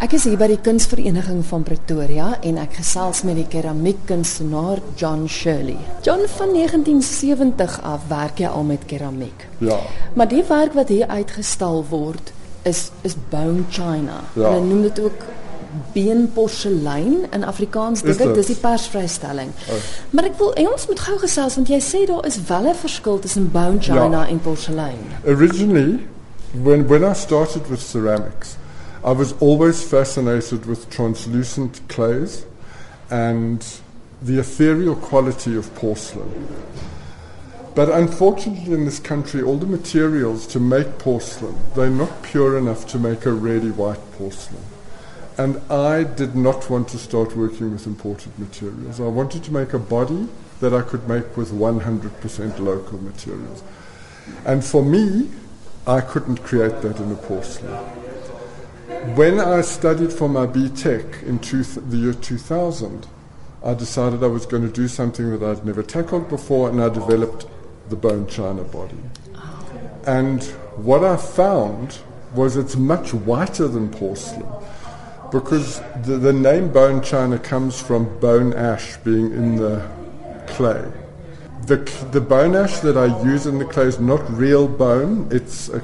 Ek is hier by die Kunsvereniging van Pretoria en ek gesels met die keramiekkunstenaar John Shirley. John van 1970 af werk jy al met keramiek. Ja. Maar die werk wat hier uitgestal word is is bone china. Ja. Hulle noem dit ook beenporselein in Afrikaans dink Is ek dis die persvrystelling. Oh. Maar ek wil ons moet gou gesels want jy sê daar is wel 'n verskil tussen bone china Ja. en porselein. Originally, when, when I started with ceramics, I was always fascinated with translucent clays and the ethereal quality of porcelain. But unfortunately, in this country, all the materials to make porcelain, they're not pure enough to make a really white porcelain. And I did not want to start working with imported materials. I wanted to make a body that I could make with 100% local materials. And for me, I couldn't create that in a porcelain. When I studied for my BTech in two the year 2000, I decided I was going to do something that I'd never tackled before, and I developed the bone china body. Oh. And what I found was it's much whiter than porcelain because the, the name bone china comes from bone ash being in the clay. The, the bone ash that I use in the clay is not real bone, it's a,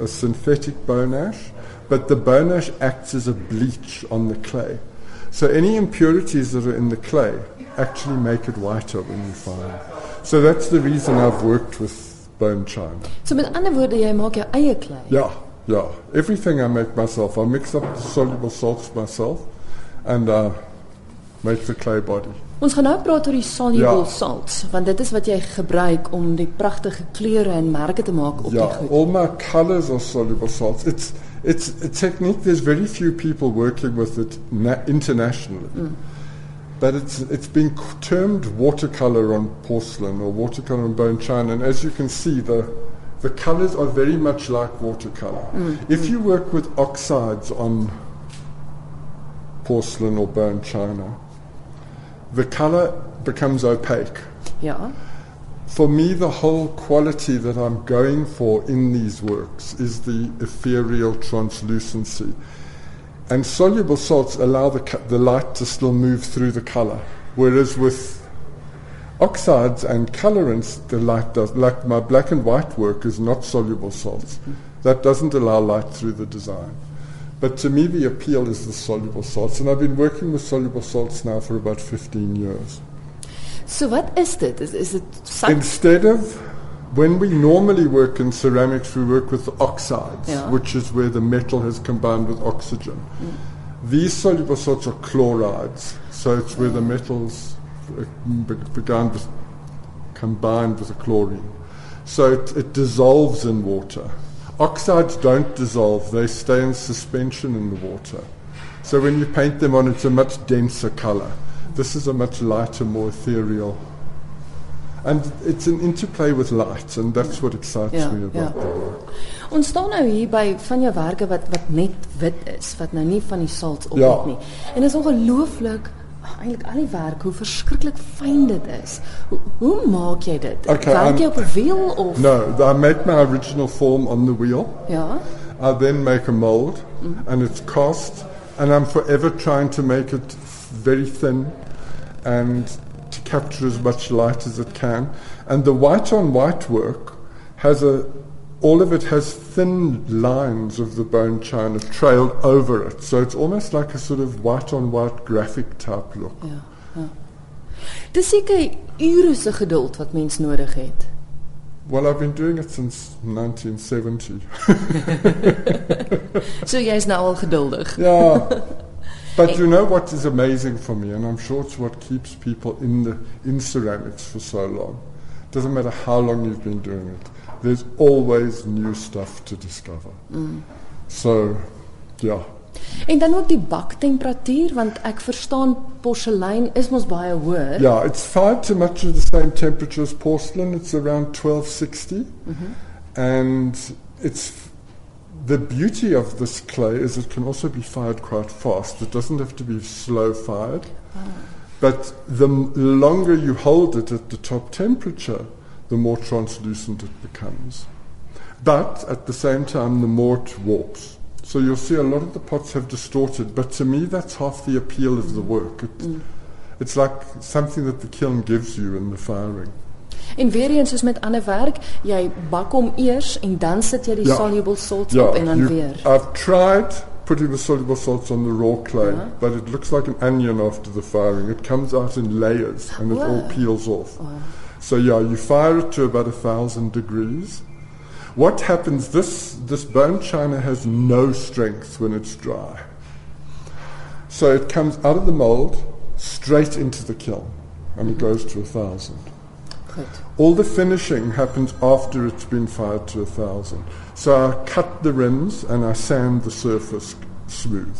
a synthetic bone ash, but the bone ash acts as a bleach on the clay. So any impurities that are in the clay actually make it whiter when you fire. So that's the reason I've worked with bone china. So met ander woorde jy maak jou eie klei. Yeah, yeah. Everything I make myself. I mix up the soluble salts myself and uh, make the clay body. Ons gaan nou praat oor die soluble Ja. salts want dit is wat jy gebruik om die pragtige kleure en merke te maak op Yeah, die goed. all my colors are soluble salts. It's it's a technique. There's very few people working with it na- internationally, but it's it's been termed watercolor on porcelain or watercolor on bone china. And as you can see, the the colors are very much like watercolor. If you work with oxides on porcelain or bone china, the color becomes opaque. Ja. For me, the whole quality that I'm going for in these works is the ethereal translucency. And soluble salts allow the, co- the light to still move through the color. Whereas with oxides and colorants, the light does. Like my black and white work is not soluble salts. That doesn't allow light through the design. But to me, the appeal is the soluble salts. And I've been working with soluble salts now for about 15 years. So wat is dit? Is is sak? Instead of when we normally work in ceramics, we work with oxides, Yeah. which is where the metal has combined with oxygen. These soluble salts are chlorides, so it's where the metals uh, began with, combined with the chlorine. So it, it dissolves in water. Oxides don't dissolve, they stay in suspension in the water. So when you paint them on, it's a much denser color. This is a much lighter, more ethereal. And it's an interplay with light, and that's what excites Yeah, me about yeah. the work. Ons staan nou hier by van jou werke wat wat net wit is, wat nou nie van die salts op Ja. het nie. En dit is ongelooflik eintlik al die werk hoe verskriklik fyn dit is. Hoe, hoe maak jy dit? Okay, Werk I'm- jy op 'n wiel of No, I make my original form on the wheel. ja? I then make a mold, and it's cast, and I'm forever trying to make it very thin and to capture as much light as it can. And the white on white work has a all of it has thin lines of the bone china trailed over it. So it's almost like a sort of white on white graphic type look. Ja. ja. Dis seker ure se geduld wat mens nodig het. Well, I've been doing it since 1970. So jy's nou al geduldig. Yeah. But you know what is amazing for me, and I'm sure it's what keeps people in the in ceramics for so long. Doesn't matter how long you've been doing it. There's always new stuff to discover. Mm. So, yeah. En dan ook die baktemperatuur want ek verstaan porselein is mos baie hoër. Yeah, it's fired to much of the same temperature as porcelain. It's around 1260. Mhm. And it's the beauty of this clay is it can also be fired quite fast. It doesn't have to be slow fired. Ah. But the longer you hold it at the top temperature, the more translucent it becomes. But at the same time, the more it warps. So you'll see a lot of the pots have distorted, but to me that's half the appeal of the work. It, Mm. It's like something that the kiln gives you in the firing. En weer eens soos met ander werk, jy bak hom eers en dan sit jy die Ja. soluble salts op en dan you- weer. I've tried putting the soluble salts on the raw clay, Uh-huh. but it looks like an onion after the firing. It comes out in layers and it all peels off. So yeah, you fire it to about a thousand degrees. What happens? This this bone china has no strength when it's dry. So it comes out of the mold straight into the kiln, and it goes to a thousand. All the finishing happens after it's been fired to a thousand. So I cut the rims and I sand the surface smooth.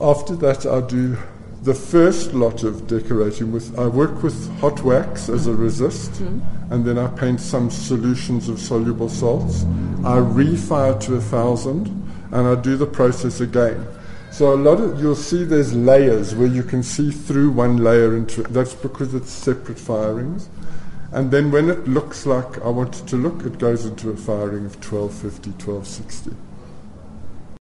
After that, I do the first lot of decorating with. I work with hot wax as a mm-hmm. resist, mm-hmm. and then I paint some solutions of soluble salts. I refire to a thousand, and I do the process again. So a lot of you'll see there's layers where you can see through one layer into that's because it's separate firings. And then when it looks like I want it to look, it goes into a firing of 1250, 1260.